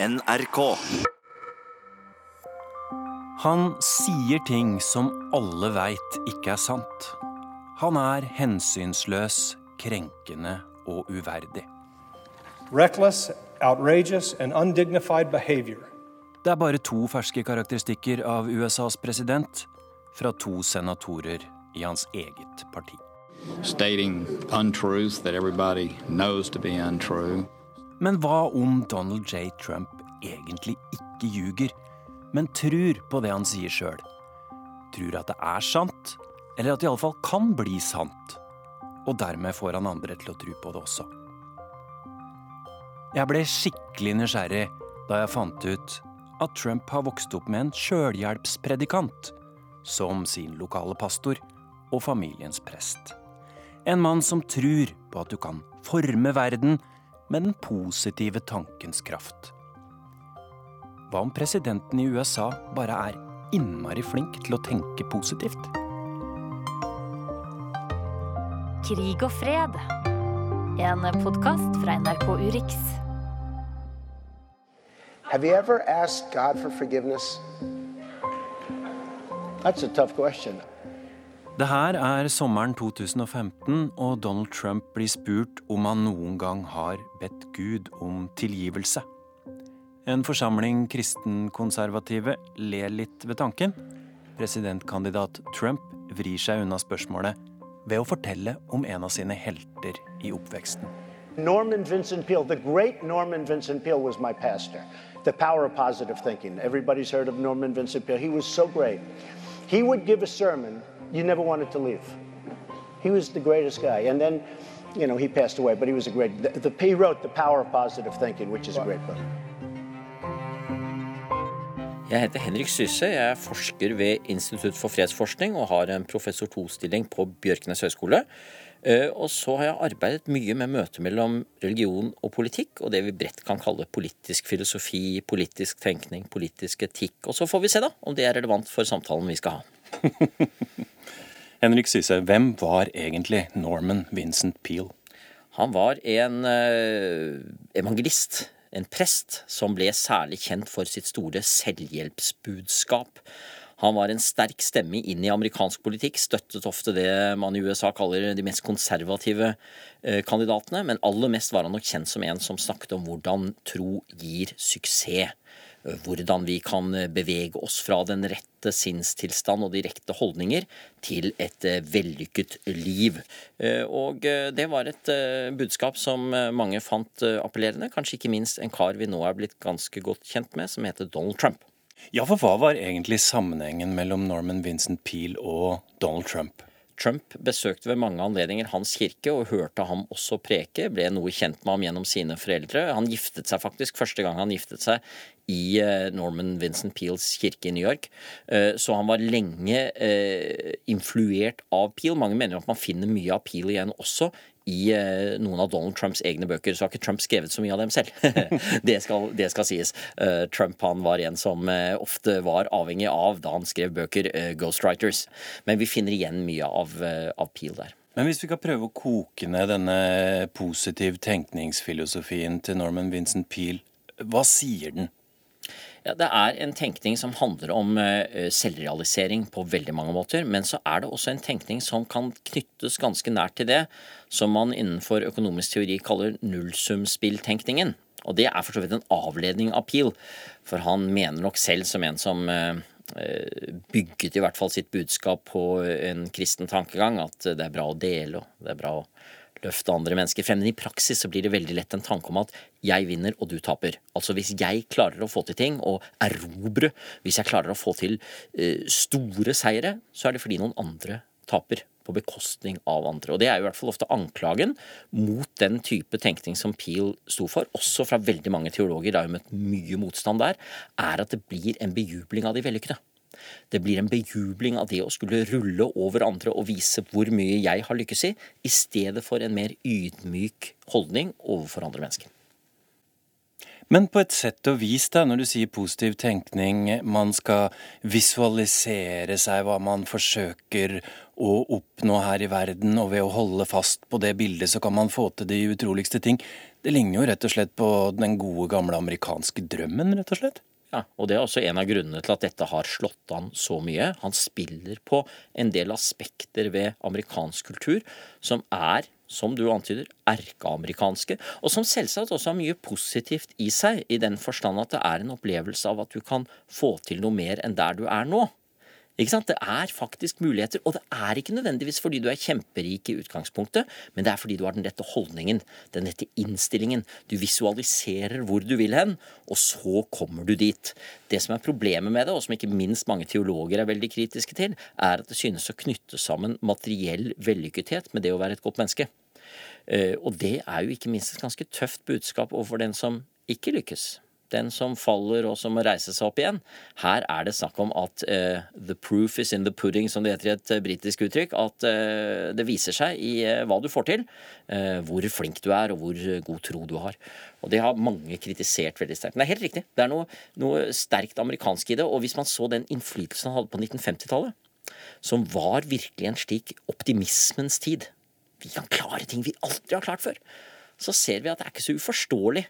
NRK. Han sier ting som alle veit ikke er sant. Han er hensynsløs, krenkende og uverdig. reckless, outrageous, and undignified behavior. Det er bare to ferske karakteristikker av USAs president fra to senatorer i hans eget parti. stating untruths that everybody knows to be untrue. Men hva om Donald J. Trump egentlig ikke ljuger, men tror på det han sier sjøl? Tror at det er sant, eller at det iallfall kan bli sant? Og dermed får han andre til å tro på det også. Jeg ble skikkelig nysgjerrig da jeg fant ut at Trump har vokst opp med en sjølhjelpspredikant som sin lokale pastor og familiens prest. En mann som tror på at du kan forme verden med den positive tankens kraft. Hva om presidenten i USA bare er innmari flink til å tenke positivt? Krig og fred. En podkast fra NRK Urix. Have you ever asked God for forgiveness? That's a tough question. Det her er sommeren 2015, og Donald Trump blir spurt om han noen gang har bedt Gud om tilgivelse. En forsamling kristenkonservative ler litt ved tanken. Presidentkandidat Trump vrir seg unna spørsmålet ved å fortelle om en av sine helter i oppveksten. Norman Vincent Peale, the great Norman Vincent Peale was my pastor. The power of positive thinking. Everybody's heard of Norman Vincent Peale. He was so great. He would give a sermon you never wanted to leave. He was the greatest guy. And then, you know, he passed away, but he was a great. The, the, he wrote The Power of Positive Thinking, which is a great book. Jeg heter Henrik Syse, jeg er forsker ved Institutt for fredsforskning og har en professor to-stilling på Bjørknes høgskole. Eh, Og så har jeg arbeidet mye med møtet mellom religion og politikk, og det vi bredt kan kalle politisk filosofi, politisk tenkning, politisk etikk. Og så får vi se da om det er relevant for samtalen vi skal ha. Henrik Syse, hvem var egentlig Norman Vincent Peel? Han var en eh, evangelist, en prest, som ble særlig kjent for sitt store selvhjelpsbudskap. Han var en sterk stemme inn i amerikansk politikk, støttet ofte det man i USA kaller de mest konservative eh, kandidatene, men aller mest var han nok kjent som en som snakket om hvordan tro gir suksess. Hvordan vi kan bevege oss fra den rette sinnstilstand og direkte holdninger til et eh, vellykket liv. Eh, Og eh, det var et budskap som mange fant appellerende, kanskje ikke minst en kar vi nå er blitt ganske godt kjent med, som heter Donald Trump. Ja, for hva var egentlig sammenhengen mellom Norman Vincent Peel og Donald Trump? Trump besøkte ved mange anledninger hans kirke og hørte ham også preke, ble noe kjent med ham gjennom sine foreldre. Han giftet seg faktisk første gang han giftet seg i eh, Norman Vincent Peels kirke i New York. Eh, Så han var lenge eh, influert av Peel. Mange mener at man finner mye av Peel igjen også i eh, noen av Donald Trumps egne bøker. Så har ikke Trump skrevet så mye av dem selv. det, skal, det skal sies. Eh, Trump han var en som eh, ofte var avhengig av, da han skrev bøker, ghostwriters. Men vi finner igjen mye av, av Peel der. Men hvis vi kan prøve å koke ned denne positiv tenkningsfilosofien til Norman Vincent Peel, hva sier den? Ja, Det er en tenkning som handler om eh, selvrealisering på veldig mange måter. Men så er det også en tenkning som kan knyttes ganske nært til det som man innenfor økonomisk teori kaller nullsumspilltenkningen. Og det er for så vidt en avledning av Peel, for han mener nok selv som en som eh, eh, bygget i hvert fall sitt budskap på en kristen tankegang, at det er bra å dele og det er bra å løfte andre mennesker frem. Men i praksis så blir det veldig lett en tanke om at jeg vinner og du taper. Altså hvis jeg klarer å få til ting og erobre, hvis jeg klarer å få til eh, store seire, så er det fordi noen andre taper på bekostning av andre. Og Det er jo i hvert fall ofte anklagen mot den type tenkning som Peel sto for, også fra veldig mange teologer, det har jo møtt mye motstand der, er at det blir en bejubling av de vellykkede. Det blir en bejubling av det å skulle rulle over andre og vise hvor mye jeg har lykkes i, i stedet for en mer ydmyk holdning overfor andre mennesker. Men på et sett og vis, da, når du sier positiv tenkning, man skal visualisere seg hva man forsøker å oppnå her i verden, og ved å holde fast på det bildet, så kan man få til de utroligste ting. Det ligner jo rett og slett på den gode, gamle amerikanske drømmen, rett og slett? Ja, og Det er også en av grunnene til at dette har slått an så mye. Han spiller på en del aspekter ved amerikansk kultur som er, som du antyder, erkeamerikanske, og som selvsagt også har mye positivt i seg, i den forstand at det er en opplevelse av at du kan få til noe mer enn der du er nå. Ikke sant? Det er faktisk muligheter, og det er ikke nødvendigvis fordi du er kjemperik i utgangspunktet, men det er fordi du har den rette holdningen, den rette innstillingen. Du visualiserer hvor du vil hen, og så kommer du dit. Det som er problemet med det, og som ikke minst mange teologer er veldig kritiske til, er at det synes å knytte sammen materiell vellykkethet med det å være et godt menneske. Eh, og det er jo ikke minst et ganske tøft budskap overfor den som ikke lykkes den som faller og som må reise seg opp igjen. Her er det snakk om at uh, the proof is in the pudding, som det heter i et uh, britisk uttrykk. At uh, det viser seg i hva du får til, hvor flink du er og hvor god tro du har. Og det har mange kritisert veldig sterkt. Det er helt riktig. Det er noe, noe sterkt amerikansk i det. Og hvis man så den innflytelsen han hadde på 1950-tallet, som var virkelig en slik optimismens tid Vi kan klare ting vi aldri har klart før. Så ser vi at det er ikke så uforståelig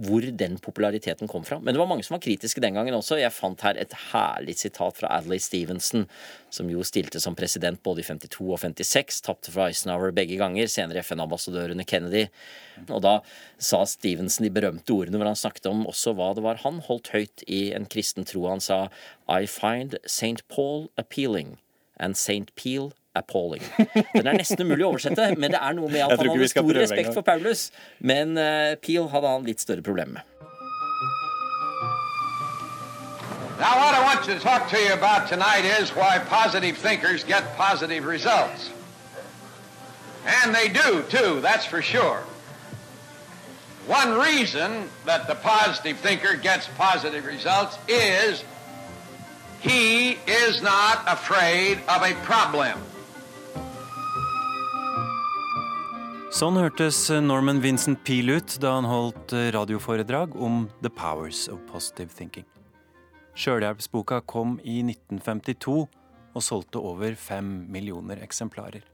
hvor den populariteten kom fra. Men det var mange som var kritiske den gangen også. Jeg fant her et herlig sitat fra Adley Stevenson, som jo stilte som president både i 52 og 56, tapte for Eisenhower begge ganger, senere FN-ambassadør under Kennedy. Og da sa Stevenson de berømte ordene hvor han snakket om også hva det var han holdt høyt i en kristen tro. Han sa I find St. Paul appealing and St. Peel appalling. Den er nesten umulig å oversette, men det er noe med at han hadde stor respekt for Paulus. Men uh, Peel hadde han litt større problemer med. Now, what I want to talk to you about tonight is why positive thinkers get positive results. And they do, too, that's for sure. One reason that the positive thinker gets positive results is he is not afraid of a problem. Sånn hørtes Norman Vincent Peel ut da han holdt radioforedrag om The Powers of Positive Thinking. Sjølhjelpsboka kom i 1952 og solgte over fem millioner eksemplarer.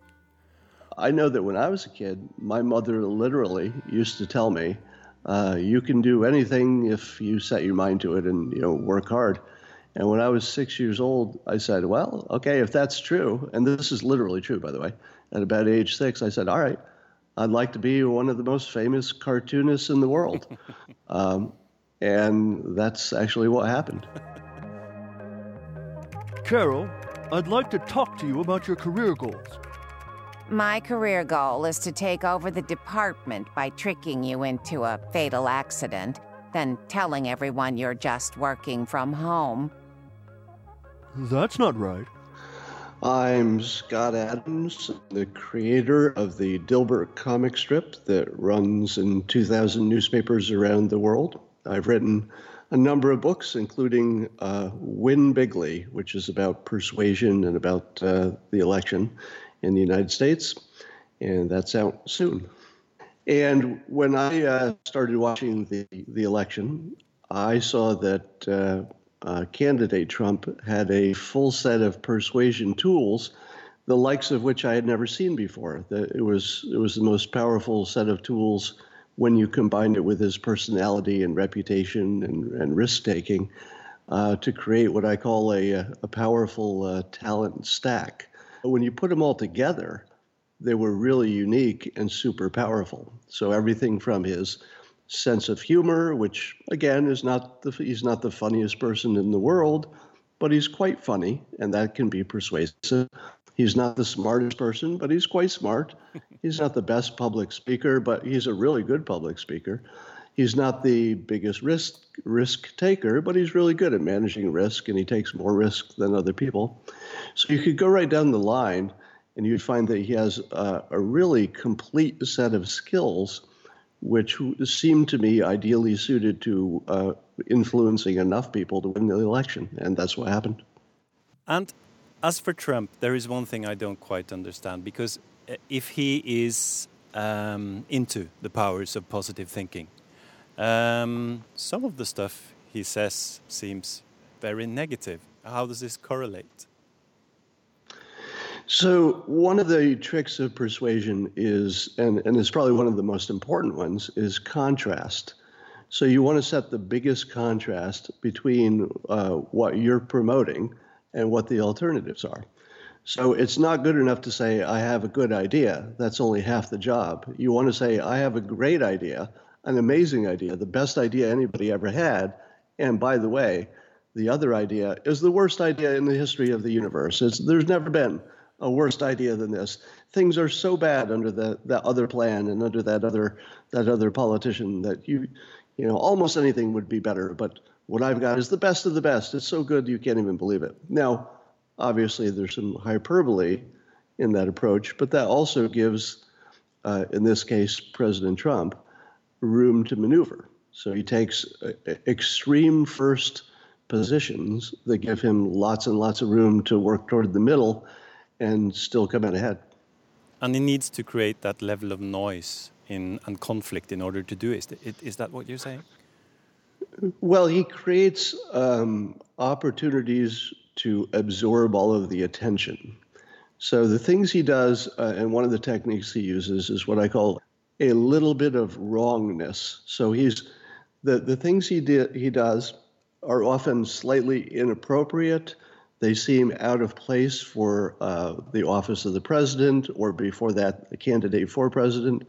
I know that when I was a kid, my mother literally used to tell me, uh, "You can do anything if you set your mind to it and you know work hard." And when I was six years old, I said, "Well, okay, if that's true, and this is literally true, by the way." At about age six, I said, "All right." I'd like to be one of the most famous cartoonists in the world. um, and that's actually what happened. Carol, I'd like to talk to you about your career goals. My career goal is to take over the department by tricking you into a fatal accident, then telling everyone you're just working from home. That's not right. I'm Scott Adams, the creator of the Dilbert comic strip that runs in 2,000 newspapers around the world. I've written a number of books, including uh, Win Bigly, which is about persuasion and about uh, the election in the United States, and that's out soon. And when I uh, started watching the, the election, I saw that uh, uh, candidate Trump had a full set of persuasion tools, the likes of which I had never seen before. it was it was the most powerful set of tools when you combined it with his personality and reputation and, and risk taking uh, to create what I call a, a powerful uh, talent stack. When you put them all together, they were really unique and super powerful. So everything from his sense of humor, which again is not the he's not the funniest person in the world, but he's quite funny, and that can be persuasive. He's not the smartest person, but he's quite smart. He's not the best public speaker, but he's a really good public speaker. He's not the biggest risk risk taker, but he's really good at managing risk, and he takes more risk than other people. So you could go right down the line, and you'd find that he has a, a really complete set of skills which seemed to me ideally suited to uh, influencing enough people to win the election. And that's what happened. And as for Trump, there is one thing I don't quite understand because uh, if he is um, into the powers of positive thinking, Um, some of the stuff he says seems very negative. How does this correlate? So one of the tricks of persuasion is, and, and it's probably one of the most important ones, is contrast. So you want to set the biggest contrast between uh, what you're promoting and what the alternatives are. So it's not good enough to say, I have a good idea. That's only half the job. You want to say, I have a great idea, an amazing idea, the best idea anybody ever had. And by the way, the other idea is the worst idea in the history of the universe. It's, there's never been a worse idea than this. Things are so bad under the, that other plan and under that other that other politician that you you know almost anything would be better. But what I've got is the best of the best. It's so good you can't even believe it. Now, obviously, there's some hyperbole in that approach, but that also gives, uh, in this case, President Trump, room to maneuver. So he takes uh, extreme first positions that give him lots and lots of room to work toward the middle and still come out ahead. And he needs to create that level of noise in, and conflict in order to do it. Is that what you're saying? Well, he creates um, opportunities to absorb all of the attention. So the things he does, uh, and one of the techniques he uses is what I call a little bit of wrongness. So he's the the things he did he does are often slightly inappropriate they seem out of place for uh, the office of the president or before that, the candidate for president.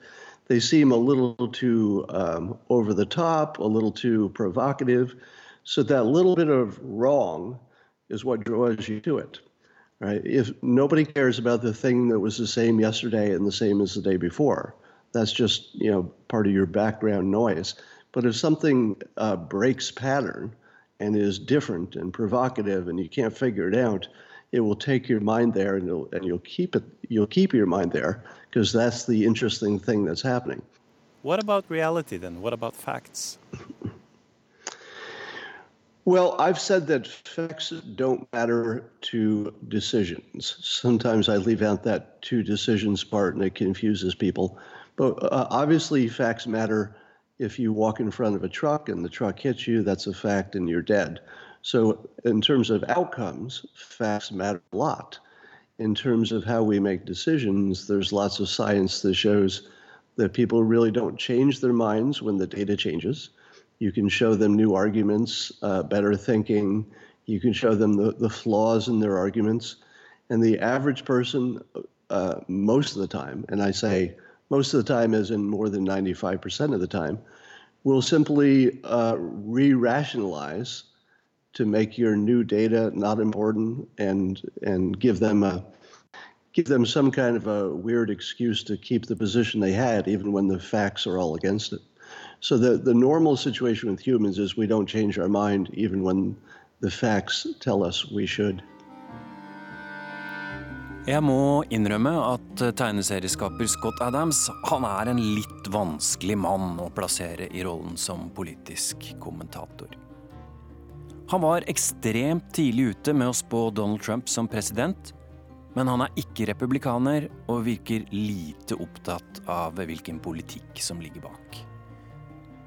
They seem a little too um, over the top, a little too provocative. So that little bit of wrong is what draws you to it. Right? If nobody cares about the thing that was the same yesterday and the same as the day before, that's just you know part of your background noise. But if something uh, breaks pattern, and is different and provocative and you can't figure it out, it will take your mind there and you'll, and you'll keep it you'll keep your mind there because that's the interesting thing that's happening. What about reality then? What about facts? well, I've said that facts don't matter to decisions. Sometimes I leave out that to decisions part and it confuses people. But uh, obviously, facts matter if you walk in front of a truck and the truck hits you, that's a fact and you're dead. So, in terms of outcomes, facts matter a lot. In terms of how we make decisions, there's lots of science that shows that people really don't change their minds when the data changes. You can show them new arguments, uh, better thinking. You can show them the, the flaws in their arguments. And the average person, uh, most of the time, and I say most of the time, as in more than 95% of the time, will simply uh, re rationalize to make your new data not important and, and give them a give them some kind of a weird excuse to keep the position they had, even when the facts are all against it. So the, the normal situation with humans is we don't change our mind even when the facts tell us we should. Jeg må innrømme at tegneserieskaper Scott Adams han er en litt vanskelig mann å plassere i rollen som politisk kommentator. Han var ekstremt tidlig ute med å spå Donald Trump som president, men han er ikke republikaner og virker lite opptatt av hvilken politikk som ligger bak.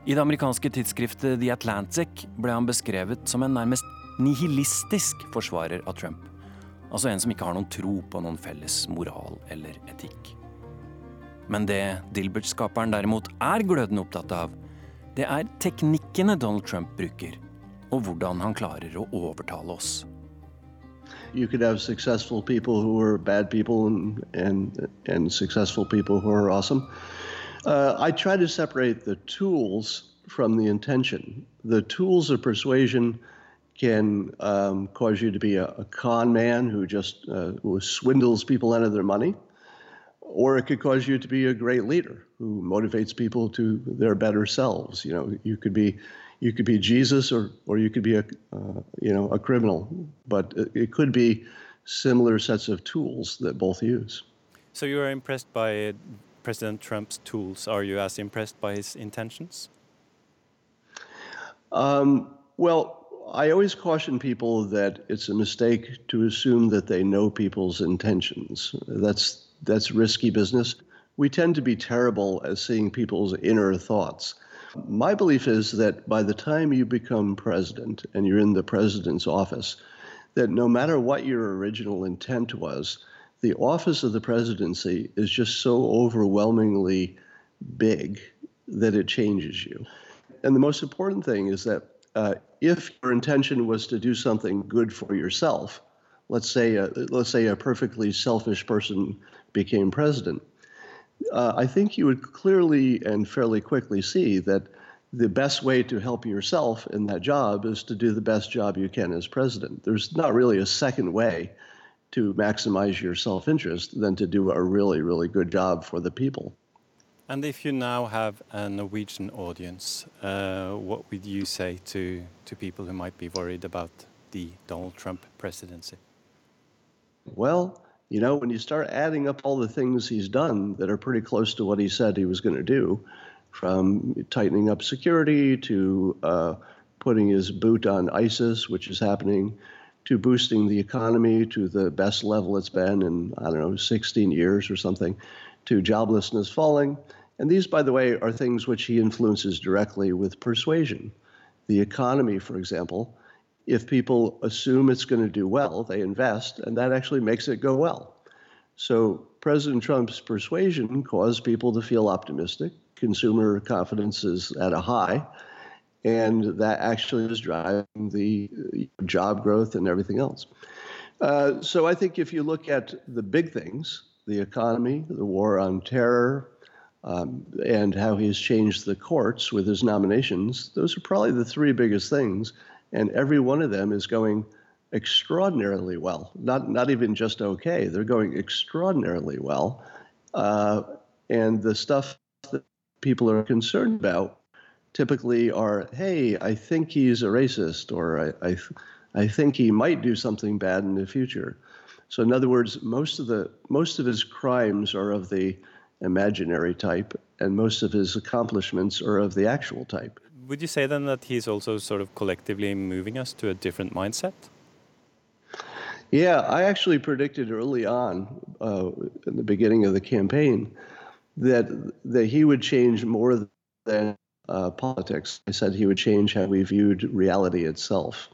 I det amerikanske tidsskriftet The Atlantic ble han beskrevet som en nærmest nihilistisk forsvarer av Trump. Altså en som ikke har noen tro på noen felles moral eller etikk. Men det Dilbert-skaperen derimot er glødende opptatt av, det er teknikkene Donald Trump bruker, og hvordan han klarer å overtale oss. You could have successful people who are bad people and, and, and successful people who are awesome. Uh, I try to separate the tools from the intention. The tools of persuasion can um, cause you to be a, a con man who just uh, who swindles people out of their money, or it could cause you to be a great leader who motivates people to their better selves. You know, you could be you could be Jesus, or or you could be a uh, you know a criminal, but it, it could be similar sets of tools that both use. So you are impressed by President Trump's tools. Are you as impressed by his intentions? Um, well, I always caution people that it's a mistake to assume that they know people's intentions. That's that's risky business. We tend to be terrible at seeing people's inner thoughts. My belief is that by the time you become president and you're in the president's office, that no matter what your original intent was, the office of the presidency is just so overwhelmingly big that it changes you. And the most important thing is that uh, if your intention was to do something good for yourself, let's say a, let's say a perfectly selfish person became president, uh, I think you would clearly and fairly quickly see that the best way to help yourself in that job is to do the best job you can as president. There's not really a second way to maximize your self interest than to do a really, really good job for the people. And if you now have a Norwegian audience, uh, what would you say to, to people who might be worried about the Donald Trump presidency? Well, you know, when you start adding up all the things he's done that are pretty close to what he said he was going to do, from tightening up security to uh, putting his boot on ISIS, which is happening, to boosting the economy to the best level it's been in, I don't know, 16 years or something, to joblessness falling. And these, by the way, are things which he influences directly with persuasion. The economy, for example, if people assume it's going to do well, they invest, and that actually makes it go well. So President Trump's persuasion caused people to feel optimistic. Consumer confidence is at a high, and that actually is driving the job growth and everything else. Uh, so I think if you look at the big things, the economy, the war on terror, um, and how he has changed the courts with his nominations, those are probably the three biggest things and every one of them is going extraordinarily well. Not not even just okay; they're going extraordinarily well. Uh, and the stuff that people are concerned about typically are, "Hey, I think he's a racist," or "I I, I think he might do something bad in the future." So, in other words, most of the most of his crimes are of the imaginary type, and most of his accomplishments are of the actual type would you say then that he's also sort of collectively moving us to a different mindset? Yeah, I actually predicted early on uh, in the beginning of the campaign that that he would change more than uh, politics. I said he would change how we viewed reality itself,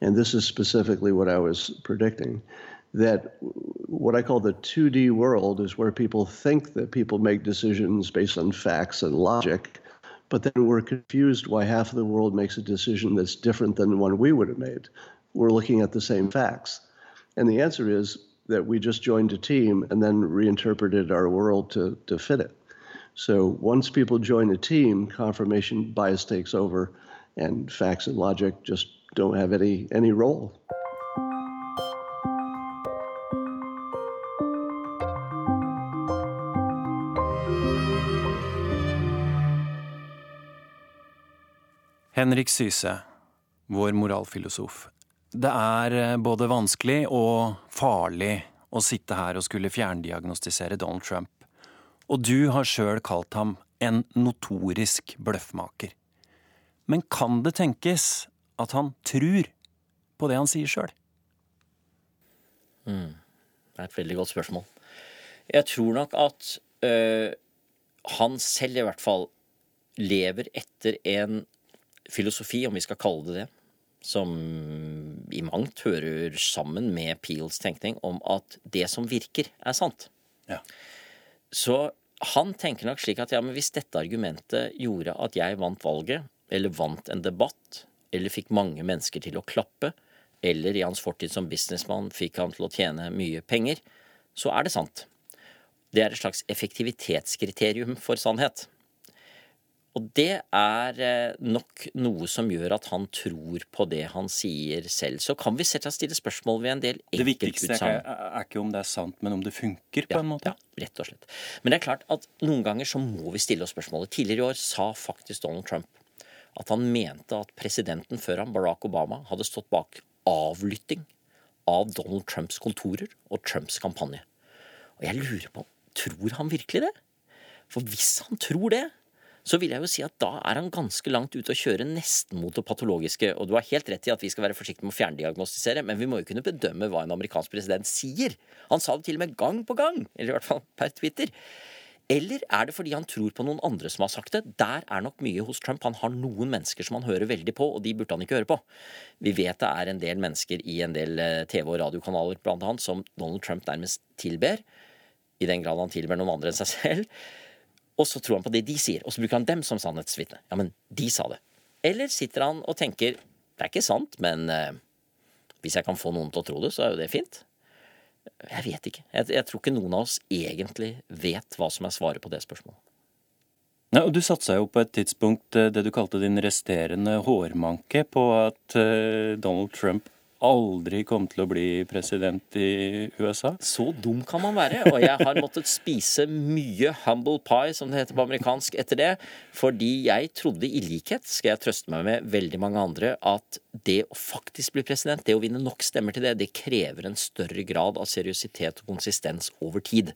and this is specifically what I was predicting. That what I call the 2D world is where people think that people make decisions based on facts and logic, but then we're confused why half of the world makes a decision that's different than the one we would have made. We're looking at the same facts. And the answer is that we just joined a team and then reinterpreted our world to, to fit it. So once people join a team, confirmation bias takes over, and facts and logic just don't have any, any role. Henrik Syse, vår moralfilosof. Det er eh, både vanskelig og farlig å sitte her og skulle fjerndiagnostisere Donald Trump. Og du har sjøl kalt ham en notorisk bløffmaker. Men kan det tenkes at han tror på det han sier sjøl? Mm. Det er et veldig godt spørsmål. Jeg tror nok at øh, han selv i hvert fall lever etter en filosofi, om vi skal kalle det det, som i mangt hører sammen med Peels tenkning om at det som virker, er sant. Ja. Så han tenker nok slik at ja, men hvis dette argumentet gjorde at jeg vant valget, eller vant en debatt, eller fikk mange mennesker til å klappe, eller i hans fortid som businessmann fikk han til å tjene mye penger, så er det sant. Det er et slags effektivitetskriterium for sannhet. Og det er eh, nok noe som gjør at han tror på det han sier selv. Så kan vi oss stille spørsmål ved en del enkeltutsagn. Det viktigste er, er, ikke om det er sant, men om det funker, på ja, en måte? Ja, rett og slett. Men det er klart at noen ganger så må vi stille oss spørsmålet. Tidligere i år sa faktisk Donald Trump at han mente at presidenten før ham, Barack Obama, hadde stått bak avlytting av Donald Trumps kontorer og Trumps kampanje. Og jeg lurer på, tror han virkelig det? For hvis han tror det, så vil jeg jo si at da er han ganske langt ute å kjøre nesten mot det patologiske. Og du har helt rett i at vi skal være forsiktige med å fjerndiagnostisere, men vi må jo kunne bedømme hva en amerikansk president sier. Han sa det til og med gang på gang, eller i hvert fall per Twitter. Eller er det fordi han tror på noen andre som har sagt det? Der er nok mye hos Trump. Han har noen mennesker som han hører veldig på, og de burde han ikke høre på. Vi vet det er en del mennesker i en del eh, TV- og radiokanaler blant annet, som Donald Trump nærmest tilber. I den grad han tilber noen andre enn seg selv. Og så tror han på det de sier, og så bruker han dem som sannhetsvitne. Ja, men de sa det. Eller sitter han og tenker det er ikke sant, men eh, hvis jeg kan få noen til å tro det, så er jo det fint. Jeg vet ikke. Jeg, jeg, tror ikke noen av oss egentlig vet hva som er svaret på det spørsmålet. Nei, og Du satsa jo på et tidspunkt eh, det du kalte din resterende hårmanke på at uh, Donald Trump aldri kom til å bli president i USA? Så dum kan man være. Og jeg har måttet spise mye humble pie, som det heter på amerikansk, etter det. Fordi jeg trodde, i likhet, skal jeg trøste meg med veldig mange andre, at det å faktisk bli president, det å vinne nok stemmer til det, det krever en større grad av seriøsitet og konsistens over tid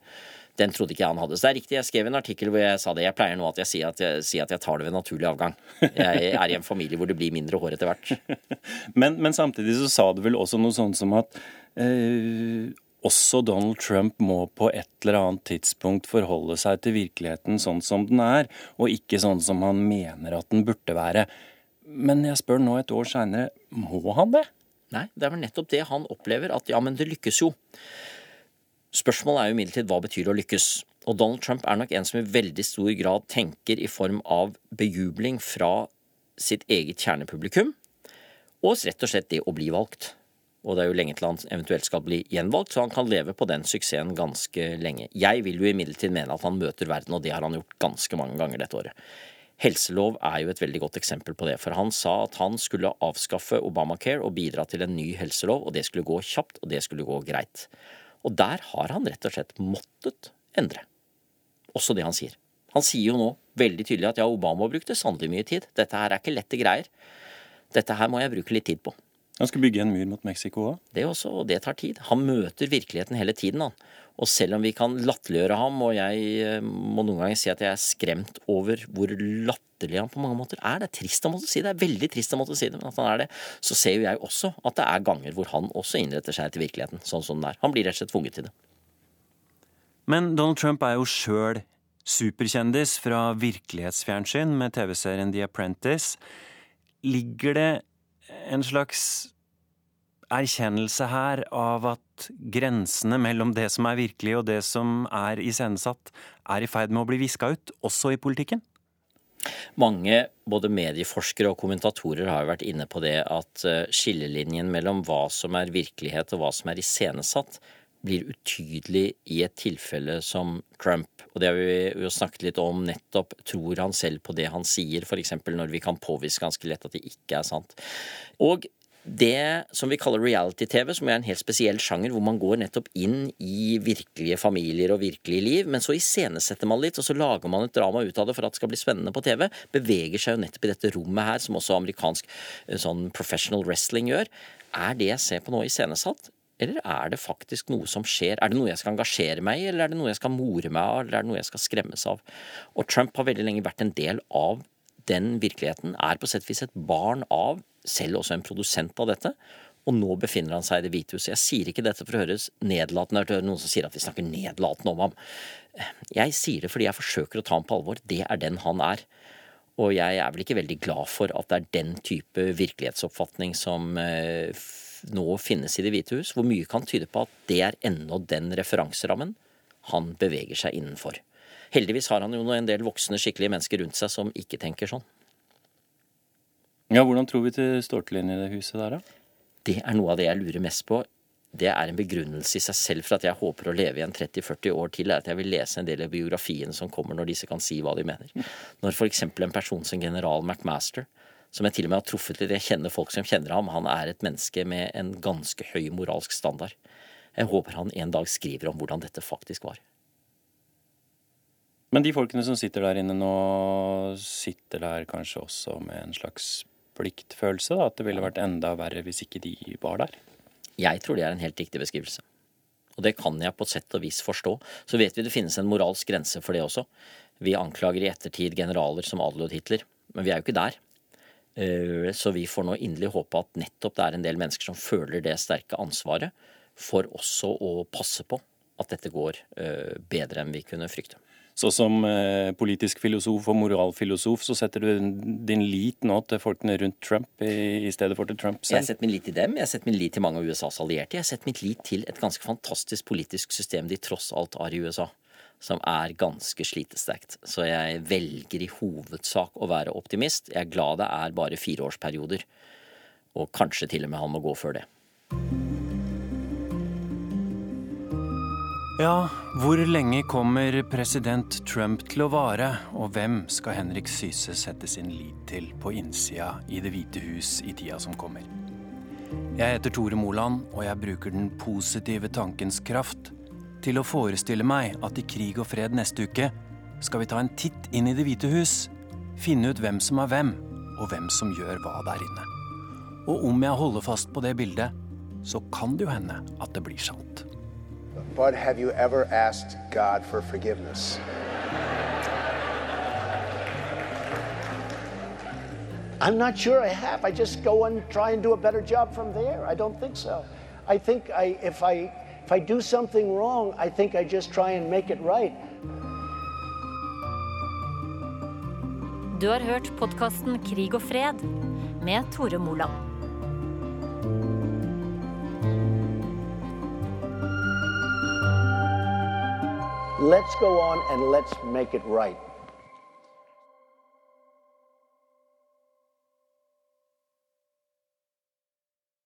den trodde ikke han hadde. Så det er riktig, jeg skrev en artikkel hvor jeg sa det. Jeg pleier nå at jeg sier at jeg, sier at jeg tar det ved naturlig avgang. Jeg er i en familie hvor det blir mindre hår etter hvert. men, men, samtidig så sa du vel også noe sånt som at eh, også Donald Trump må på et eller annet tidspunkt forholde seg til virkeligheten sånn som den er, og ikke sånn som han mener at den burde være. Men jeg spør nå et år seinere, må han det? Nei, det er vel nettopp det han opplever, at ja, men det lykkes jo. Spørsmålet er jo imidlertid hva betyr å lykkes. Og Donald Trump er nok en som i veldig stor grad tenker i form av bejubling fra sitt eget kjernepublikum, og rett og slett det å bli valgt. Og det er jo lenge til han eventuelt skal bli gjenvalgt, så han kan leve på den suksessen ganske lenge. Jeg vil jo imidlertid mene at han møter verden, og det har han gjort ganske mange ganger dette året. Helselov er jo et veldig godt eksempel på det, for han sa at han skulle avskaffe Obamacare og bidra til en ny helselov, og det skulle gå kjapt, og det skulle gå greit. Og der har han rett og slett måttet endre. Også det han sier. Han sier jo nå veldig tydelig at ja, Obama brukte sannelig mye tid. Dette her er ikke lette greier. Dette her må jeg bruke litt tid på. Han skal bygge en mur mot Mexico òg? Det også, og det tar tid. Han møter virkeligheten hele tiden, han. Og selv om vi kan latterliggjøre ham, og jeg eh, må noen ganger si at jeg er skremt over hvor latterlig han på mange måter er, det er trist å måtte si det, det er veldig trist å måtte si det, men at han er det, så ser jo jeg også at det er ganger hvor han også innretter seg til virkeligheten sånn som den er. Han blir rett og slett tvunget til det. Men Donald Trump er jo sjøl superkjendis fra virkelighetsfjernsyn med TV-serien The Apprentice. Ligger det en slags erkjennelse her av at grensene mellom det som er virkelig og det som er iscenesatt, er i ferd med å bli viska ut, også i politikken? Mange, både medieforskere og kommentatorer, har jo vært inne på det at eh, skillelinjen mellom hva som er virkelighet og hva som er iscenesatt, blir utydelig i et tilfelle som Trump. Og det har vi jo snakket litt om nettopp. Tror han selv på det han sier, f.eks. når vi kan påvise ganske lett at det ikke er sant. Og det som vi kaller reality-TV, som er en helt spesiell sjanger, hvor man går nettopp inn i virkelige familier og virkelige liv, men så iscenesetter man litt, og så lager man et drama ut av det for at det skal bli spennende på TV, beveger seg jo nettopp i dette rommet her, som også amerikansk eh, sånn professional wrestling gjør. Er det jeg ser på nå iscenesatt? Eller er det faktisk noe som skjer? Er det noe jeg skal engasjere meg i, eller er det noe jeg skal more meg av, eller er det noe jeg skal skremmes av? Og Trump har veldig lenge vært en del av den virkeligheten, er på sett og vis et barn av selv også en produsent av dette. Og nå befinner han seg i Det hvite huset. Jeg sier ikke dette for å høres nedlatende ut. Noen som sier at vi snakker nedlatende om ham. Jeg sier det fordi jeg forsøker å ta ham på alvor. Det er den han er. Og jeg er vel ikke veldig glad for at det er den type virkelighetsoppfatning som eh, nå finnes i Det hvite hus, hvor mye kan tyde på at det er ennå den referanserammen han beveger seg innenfor. Heldigvis har han jo en del voksne, skikkelige mennesker rundt seg som ikke tenker sånn. Ja, Hvordan tror vi det står til inne i det huset der, da? Det er noe av det jeg lurer mest på. Det er en begrunnelse i seg selv for at jeg håper å leve igjen 30-40 år til, er at jeg vil lese en del av biografiene som kommer når disse kan si hva de mener. Når f.eks. en person som general McMaster, som jeg til og med har truffet litt, jeg kjenner folk som kjenner ham, han er et menneske med en ganske høy moralsk standard. Jeg håper han en dag skriver om hvordan dette faktisk var. Men de folkene som sitter der inne nå, sitter der kanskje også med en slags pliktfølelse? da, At det ville vært enda verre hvis ikke de var der? Jeg tror det er en helt riktig beskrivelse. Og det kan jeg på et sett og vis forstå. Så vet vi det finnes en moralsk grense for det også. Vi anklager i ettertid generaler som Adolf Hitler, men vi er jo ikke der. Eh, så vi får nå inderlig håpe at nettopp det er en del mennesker som føler det sterke ansvaret for også å passe på at dette går eh, bedre enn vi kunne frykte. Så som eh, politisk filosof og moralfilosof så setter du din lit nå til folkene rundt Trump i, stedet for til Trump selv? Jeg setter min lit til dem, jeg setter min lit til mange av USAs allierte. Jeg setter mitt lit til et ganske fantastisk politisk system de tross alt har i USA. Som er ganske slitesterkt. Så jeg velger i hovedsak å være optimist. Jeg er glad det er bare fireårsperioder. Og kanskje til og med han må gå før det. Ja, hvor lenge kommer president Trump til å vare, og hvem skal Henrik Syse sette sin lit til på innsida i Det hvite hus i tida som kommer? Jeg heter Tore Moland, og jeg bruker den positive tankens kraft til å forestille meg at i Krig og fred neste uke skal vi ta en titt inn i Det hvite hus, finne ut hvem som er hvem, og hvem som gjør hva der inne. Og om jeg holder fast på det bildet, så kan det jo hende at det blir sant. But have you ever asked God for forgiveness? I'm not sure I have. I just go and try and do a better job from there. I don't think so. I think I, if I if I do something wrong, I think I just try and make it right. Du har hørt podkasten Krig og fred med Tore Moland. Let's go on and let's make it right.